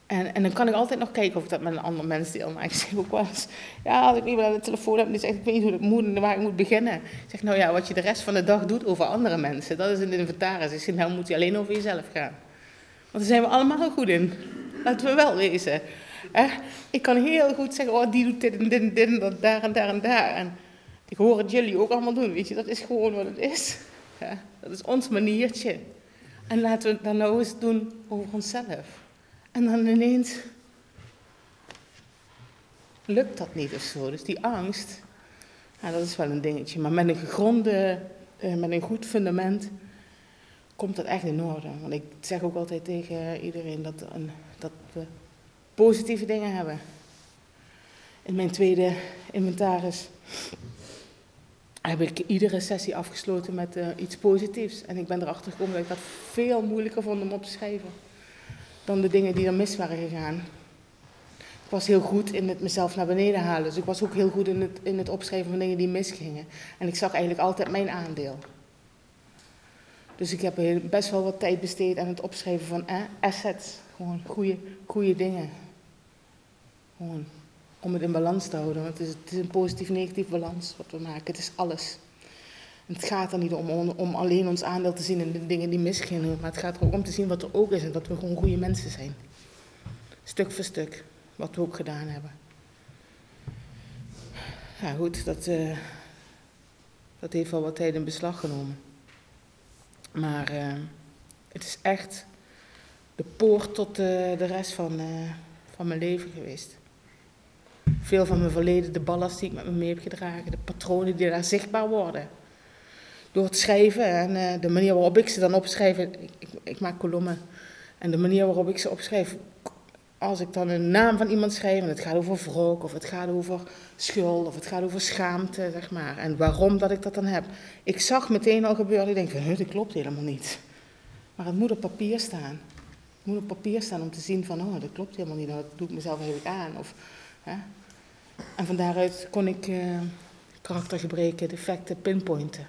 En, en dan kan ik altijd nog kijken of ik dat met een ander mens deel. Maar ik zeg ook wel eens, ja, als ik meer aan de telefoon heb, dan zeg ik, weet niet hoe en waar ik moet beginnen. Ik zeg, nou ja, wat je de rest van de dag doet over andere mensen, dat is een inventaris. Ik zeg, nou moet je alleen over jezelf gaan. Want daar zijn we allemaal goed in. Laten we wel wezen. Ik kan heel goed zeggen, oh, die doet dit en dit en dit en dat, daar en daar en daar. En ik hoor het jullie ook allemaal doen, weet je. Dat is gewoon wat het is. Dat is ons maniertje. En laten we het dan nou eens doen over onszelf. En dan ineens lukt dat niet of zo. Dus die angst, dat is wel een dingetje. Maar met een gegronde, eh, met een goed fundament komt dat echt in orde. Want ik zeg ook altijd tegen iedereen dat, dat we positieve dingen hebben. In mijn tweede inventaris heb ik iedere sessie afgesloten met uh, iets positiefs. En ik ben erachter gekomen dat ik dat veel moeilijker vond om op te schrijven dan de dingen die er mis waren gegaan. Ik was heel goed in het mezelf naar beneden halen. Dus ik was ook heel goed in het, in het opschrijven van dingen die misgingen. En ik zag eigenlijk altijd mijn aandeel. Dus ik heb best wel wat tijd besteed aan het opschrijven van eh, assets. Gewoon goede, goede dingen. Gewoon om het in balans te houden. Want het is, het is een positief-negatief balans wat we maken. Het is alles. Het gaat er niet om, om, alleen ons aandeel te zien in de dingen die misgingen, maar het gaat er ook om te zien wat er ook is en dat we gewoon goede mensen zijn. Stuk voor stuk, wat we ook gedaan hebben. Ja, goed, dat, uh, dat heeft wel wat tijd in beslag genomen. Maar uh, het is echt de poort tot de, de rest van, van mijn leven geweest. Veel van mijn verleden, de ballast die ik met me mee heb gedragen, de patronen die daar zichtbaar worden door het schrijven en uh, de manier waarop ik ze dan opschrijf. Ik, ik, ik, maak kolommen. En de manier waarop ik ze opschrijf. Als ik dan een naam van iemand schrijf en het gaat over wrok of het gaat over schuld of het gaat over schaamte, zeg maar. En waarom dat ik dat dan heb. Ik zag meteen al gebeuren. Ik denk van, dit klopt helemaal niet. Maar het moet op papier staan. Het moet op papier staan om te zien van, oh, dat klopt helemaal niet. Dat doe ik mezelf eigenlijk aan. Of, En van daaruit kon ik uh, karaktergebreken, defecten pinpointen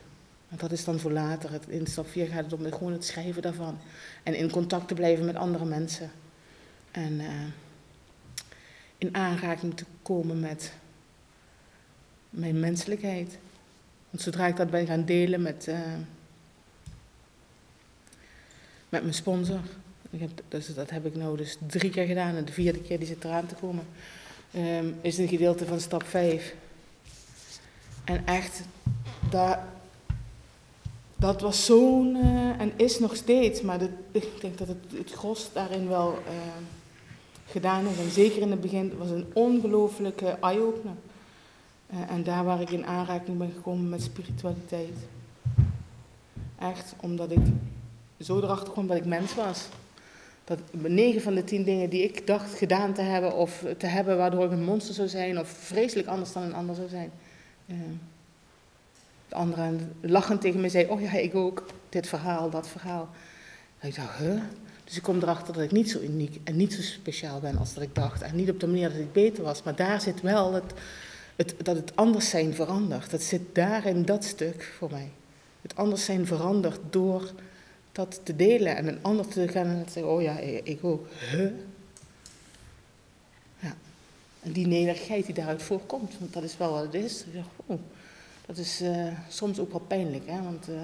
dat is dan voor later. In stap 4 gaat het om gewoon het schrijven daarvan. En in contact te blijven met andere mensen. En uh, in aanraking te komen met mijn menselijkheid. Want zodra ik dat ben gaan delen met, uh, met mijn sponsor. Ik heb, dus dat heb ik nou dus drie keer gedaan. En de vierde keer die zit eraan te komen. Um, is een gedeelte van stap 5. En echt, daar, dat was zo'n, uh, en is nog steeds, maar ik denk dat het, het gros daarin wel uh, gedaan is. En zeker in het begin was een ongelooflijke eye-opener. Uh, en daar waar ik in aanraking ben gekomen met spiritualiteit. Echt, omdat ik zo erachter kwam dat ik mens was. Dat negen van de tien dingen die ik dacht gedaan te hebben of te hebben waardoor ik een monster zou zijn of vreselijk anders dan een ander zou zijn. Uh, de anderen lachend tegen me zei, oh ja, ik ook, dit verhaal, dat verhaal. Ik dacht, huh? Dus ik kom erachter dat ik niet zo uniek en niet zo speciaal ben als dat ik dacht. En niet op de manier dat ik beter was, maar daar zit wel het, het, dat het anders zijn verandert. Dat zit daar in dat stuk voor mij. Het anders zijn verandert door dat te delen en een ander te gaan en te zeggen, oh ja, ik ook. Ja. En die nederigheid die daaruit voorkomt, want dat is wel wat het is. Oh, dat is uh, soms ook wel pijnlijk, hè? want uh,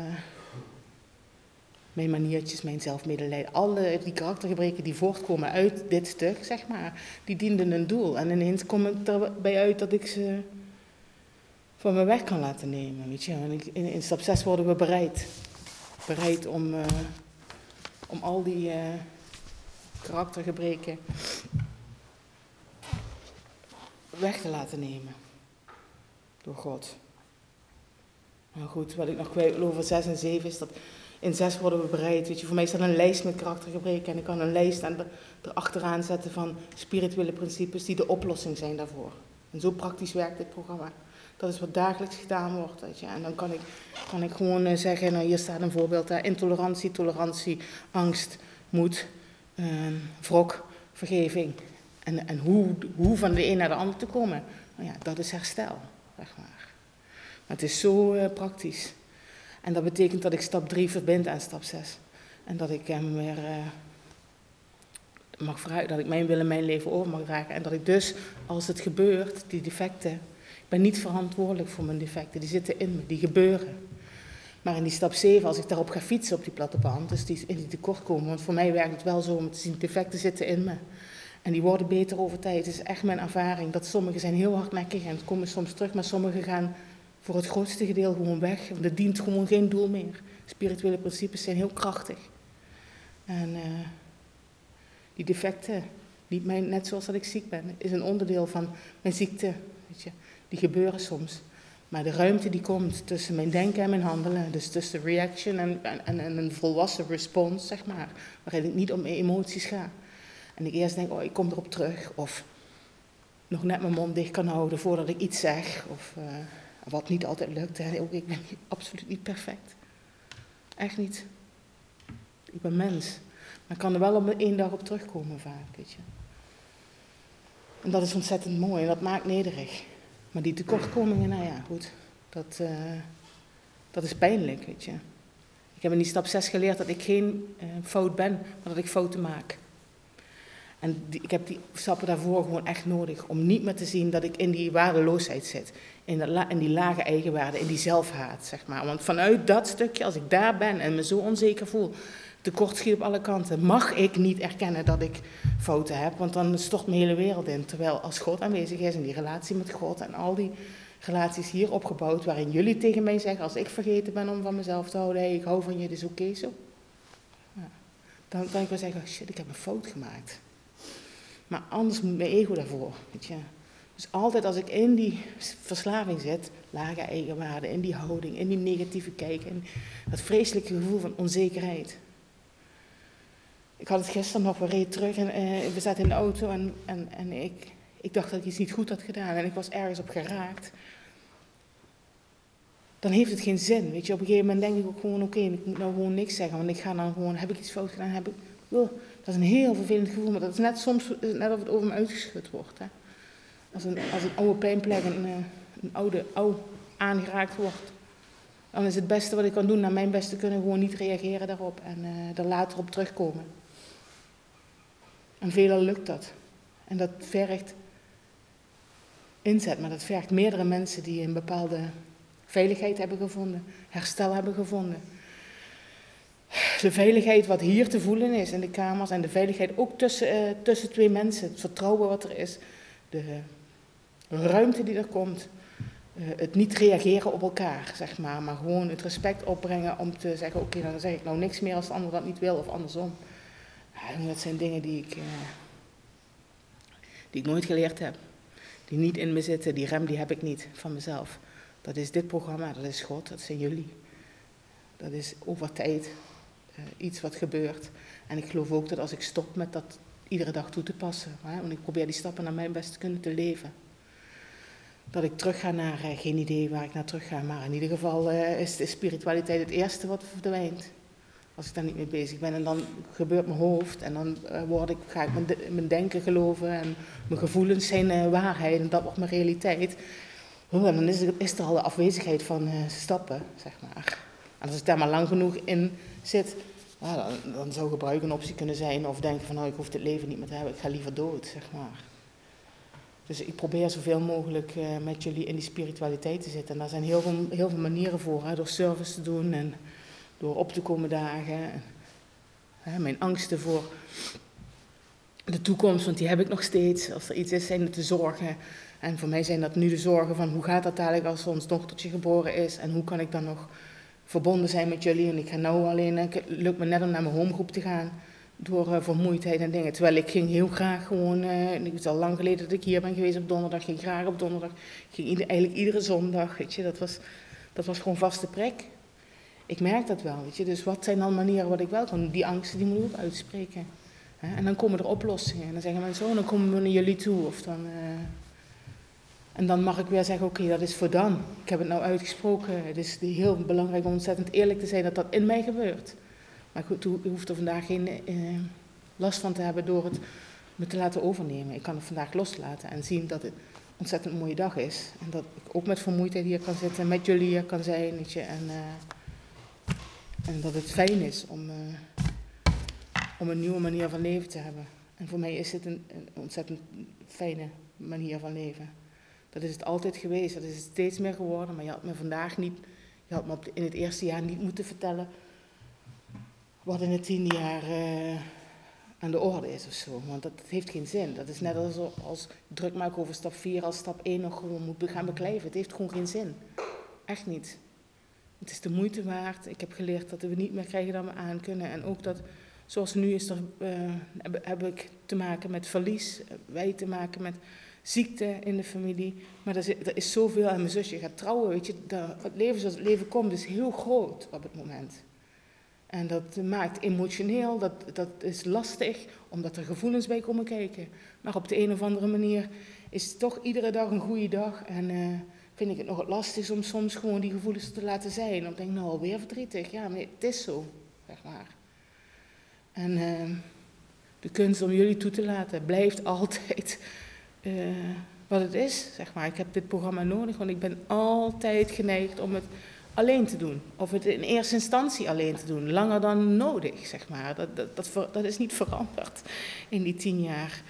mijn maniertjes, mijn zelfmedelijden, alle die karaktergebreken die voortkomen uit dit stuk, zeg maar, die dienden een doel. En ineens kom ik erbij uit dat ik ze van me weg kan laten nemen, weet je. En in, in stap 6 worden we bereid. Bereid om, uh, om al die karaktergebreken weg te laten nemen. Door God. Nou goed, wat ik nog kwijt wil over 6 en 7 is dat in 6 worden we bereid. Weet je, voor mij staat een lijst met karaktergebreken en ik kan een lijst aan de, erachteraan zetten van spirituele principes die de oplossing zijn daarvoor. En zo praktisch werkt dit programma. Dat is wat dagelijks gedaan wordt. Weet je. En dan kan ik, kan ik gewoon eh, zeggen, nou hier staat een voorbeeld, hè, intolerantie, tolerantie, angst, moed, uh, wrok, vergeving. En, en hoe, hoe van de een naar de ander te komen, nou ja, dat is herstel, zeg maar. Het is zo uh, praktisch. En dat betekent dat ik stap 3 verbind aan stap 6. En dat ik hem weer uh, mag vooruit, dat ik mijn willen mijn leven over mag dragen. En dat ik dus, als het gebeurt, die defecten, ben niet verantwoordelijk voor mijn defecten, die zitten in me, die gebeuren. Maar in die stap 7, als ik daarop ga fietsen op die platte band, dus die in die tekortkomen, want voor mij werkt het wel zo om te zien, defecten zitten in me. En die worden beter over tijd. Het is echt mijn ervaring dat sommige zijn heel hardnekkig en komen soms terug, maar sommige gaan voor het grootste gedeelte gewoon weg. Want het dient gewoon geen doel meer. Spirituele principes zijn heel krachtig. En uh, die defecten, net zoals dat ik ziek ben, is een onderdeel van mijn ziekte. Die gebeuren soms. Maar de ruimte die komt tussen mijn denken en mijn handelen, dus tussen reaction en, en, en een volwassen response, zeg maar, waarin ik niet om mijn emoties ga. En ik eerst denk, oh, ik kom erop terug, of nog net mijn mond dicht kan houden voordat ik iets zeg, of... Uh, wat niet altijd lukt. Hè. Ik ben absoluut niet perfect. Echt niet. Ik ben mens. Maar ik kan er wel op één dag op terugkomen vaak, weet je. En dat is ontzettend mooi en dat maakt nederig. Maar die tekortkomingen, nou ja, goed. Dat, uh, dat is pijnlijk, weet je. Ik heb in die stap 6 geleerd dat ik geen uh, fout ben, maar dat ik fouten maak. En ik heb die stappen daarvoor gewoon echt nodig om niet meer te zien dat ik in die waardeloosheid zit. In, in die lage eigenwaarde, in die zelfhaat, zeg maar. Want vanuit dat stukje, als ik daar ben en me zo onzeker voel, tekortschiet op alle kanten, mag ik niet erkennen dat ik fouten heb. Want dan stort mijn hele wereld in. Terwijl als God aanwezig is in die relatie met God en al die relaties hier opgebouwd, waarin jullie tegen mij zeggen, als ik vergeten ben om van mezelf te houden, hey, ik hou van je, dus oké zo. Dan kan ik wel zeggen, shit, ik heb een fout gemaakt. Maar anders moet mijn ego daarvoor. Weet je. Dus altijd als ik in die verslaving zit, lage eigenwaarde, in die houding, in die negatieve kijk, en dat vreselijke gevoel van onzekerheid. Ik had het gisteren nog, we reed terug en uh, we zaten in de auto en, en, en ik, ik dacht dat ik iets niet goed had gedaan en ik was ergens op geraakt. Dan heeft het geen zin, weet je. Op een gegeven moment denk ik ook gewoon, oké, ik moet nou gewoon niks zeggen, want ik ga dan gewoon, heb ik iets fout gedaan, heb ik, oh, dat is een heel vervelend gevoel, maar dat is net soms net of het over me uitgeschud wordt. Hè. Als, een, als een oude pijnplek, een, eh, een oude ouw aangeraakt wordt, dan is het beste wat ik kan doen, naar mijn beste kunnen, gewoon niet reageren daarop en uh, er later op terugkomen. En veelal lukt dat. En dat vergt inzet, maar dat vergt meerdere mensen die een bepaalde veiligheid hebben gevonden, herstel hebben gevonden de veiligheid wat hier te voelen is in de kamers en de veiligheid ook tussen, uh, tussen twee mensen, het vertrouwen wat er is, de ruimte die er komt. eh, het niet reageren op elkaar, zeg maar. Maar gewoon het respect opbrengen om te zeggen, oké, dan zeg ik nou niks meer als de ander dat niet wil of andersom. Ja, dat zijn dingen die ik, uh, die ik nooit geleerd heb. Die niet in me zitten, die rem die heb ik niet van mezelf. Dat is dit programma, dat is God, dat zijn jullie. Dat is over tijd uh, iets wat gebeurt. En ik geloof ook dat als ik stop met dat iedere dag toe te passen, hè, want ik probeer die stappen naar mijn best te kunnen te leven dat ik terug ga naar, uh, geen idee waar ik naar terug ga, maar in ieder geval is de spiritualiteit het eerste wat verdwijnt. Als ik daar niet mee bezig ben. En dan gebeurt mijn hoofd en dan uh, word ik, ga ik mijn, denken geloven en mijn gevoelens zijn waarheid en dat wordt mijn realiteit. Oh, en dan is, er, al de afwezigheid van stappen, zeg maar. En als ik daar maar lang genoeg in zit, dan, dan zou gebruik een optie kunnen zijn. Of denken van nou, ik hoef het leven niet meer te hebben, ik ga liever dood, zeg maar. Dus ik probeer zoveel mogelijk met jullie in die spiritualiteit te zitten. En daar zijn heel veel, heel veel manieren voor. Hè? Door service te doen en door op te komen dagen. Mijn angsten voor de toekomst, want die heb ik nog steeds. Als er iets is, zijn het de zorgen. En voor mij zijn dat nu de zorgen van hoe gaat dat dadelijk als ons dochtertje geboren is. En hoe kan ik dan nog verbonden zijn met jullie. En ik ga nou alleen, het lukt me net om naar mijn homegroep te gaan door uh, vermoeidheid en dingen. Terwijl ik ging heel graag gewoon, uh, het is al lang geleden dat ik hier ben geweest op donderdag, ging graag op donderdag, ging eigenlijk iedere zondag, weet je, dat was, dat was gewoon vaste prik. Ik merk dat wel, weet je, dus wat zijn dan manieren wat ik wel kan Die angsten, die moet ik ook uitspreken. Hè? En dan komen er oplossingen en dan zeggen mensen, oh, dan komen we naar jullie toe, of dan... Uh, en dan mag ik weer zeggen, oké, dat is voor dan. Ik heb het nou uitgesproken. Het is heel belangrijk om ontzettend eerlijk te zijn dat dat in mij gebeurt. Maar goed, u hoeft er vandaag geen eh, last van te hebben door het me te laten overnemen. Ik kan het vandaag loslaten en zien dat het een ontzettend mooie dag is. En dat ik ook met vermoeidheid hier kan zitten, met jullie hier kan zijn. Je, en, uh, en dat het fijn is om, uh, om een nieuwe manier van leven te hebben. En voor mij is het een, een ontzettend fijne manier van leven. Dat is het altijd geweest, dat is het steeds meer geworden. Maar je had me vandaag niet, je had me op in het eerste jaar niet moeten vertellen wat in het tiende jaar uh, aan de orde is of zo. Want dat, dat, heeft geen zin. Dat is net als, als druk maken over stap 4 als stap 1 nog gewoon moet gaan beklijven. Het heeft gewoon geen zin. Echt niet. Het is de moeite waard. Ik heb geleerd dat we niet meer krijgen dan we aan kunnen. En ook dat, zoals nu is er, uh, heb, ik te maken met verlies. Wij te maken met ziekte in de familie. Maar er is, er is zoveel. En mijn zusje gaat trouwen, weet je. het leven zoals het leven komt is heel groot op het moment. En dat maakt emotioneel, dat, dat is lastig, omdat er gevoelens bij komen kijken. Maar op de een of andere manier is toch iedere dag een goede dag. En uh, vind ik het nog het lastig om soms gewoon die gevoelens te laten zijn. Dan denk ik, nou alweer verdrietig. Ja, nee, het is zo, zeg maar. En uh, de kunst om jullie toe te laten blijft altijd uh, wat het is, zeg maar. Ik heb dit programma nodig, want ik ben altijd geneigd om het alleen te doen. Of het in eerste instantie alleen te doen, langer dan nodig, zeg maar. Dat, dat, dat is niet veranderd in die tien jaar.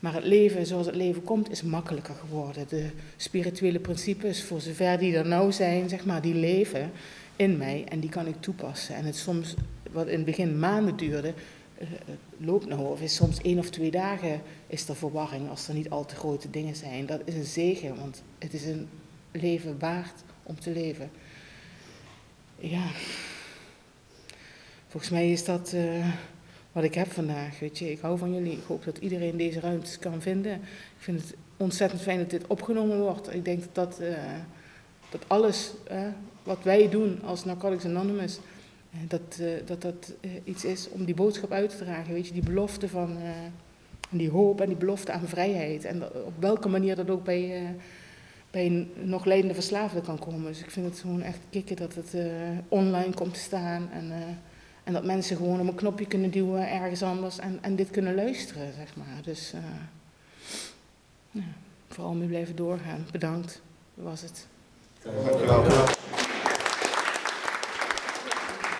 Maar het leven zoals het leven komt is makkelijker geworden. De spirituele principes, voor zover die er nou zijn, zeg maar, die leven in mij en die kan ik toepassen. En het soms, wat in het begin maanden duurde, uh, loopt nou of is soms één of twee dagen is er verwarring als er niet al te grote dingen zijn. Dat is een zegen, want het is een leven waard om te leven ja, volgens mij is dat uh, wat ik heb vandaag. Weet je, ik hou van jullie. Ik hoop dat iedereen deze ruimtes kan vinden. Ik vind het ontzettend fijn dat dit opgenomen wordt. Ik denk dat, dat, uh, dat alles wat wij doen als Narcotics Anonymous, dat dat, dat iets is om die boodschap uit te dragen. Weet je, die belofte van die hoop en die belofte aan vrijheid. En op welke manier dat ook bij bij een nog leidende verslaafde kan komen. Dus ik vind het gewoon echt kicken dat het online komt te staan. En, en dat mensen gewoon op een knopje kunnen duwen ergens anders en, en dit kunnen luisteren, zeg maar. Dus uh, ja, vooral mee blijven doorgaan. Bedankt. Dat was het. Dankjewel.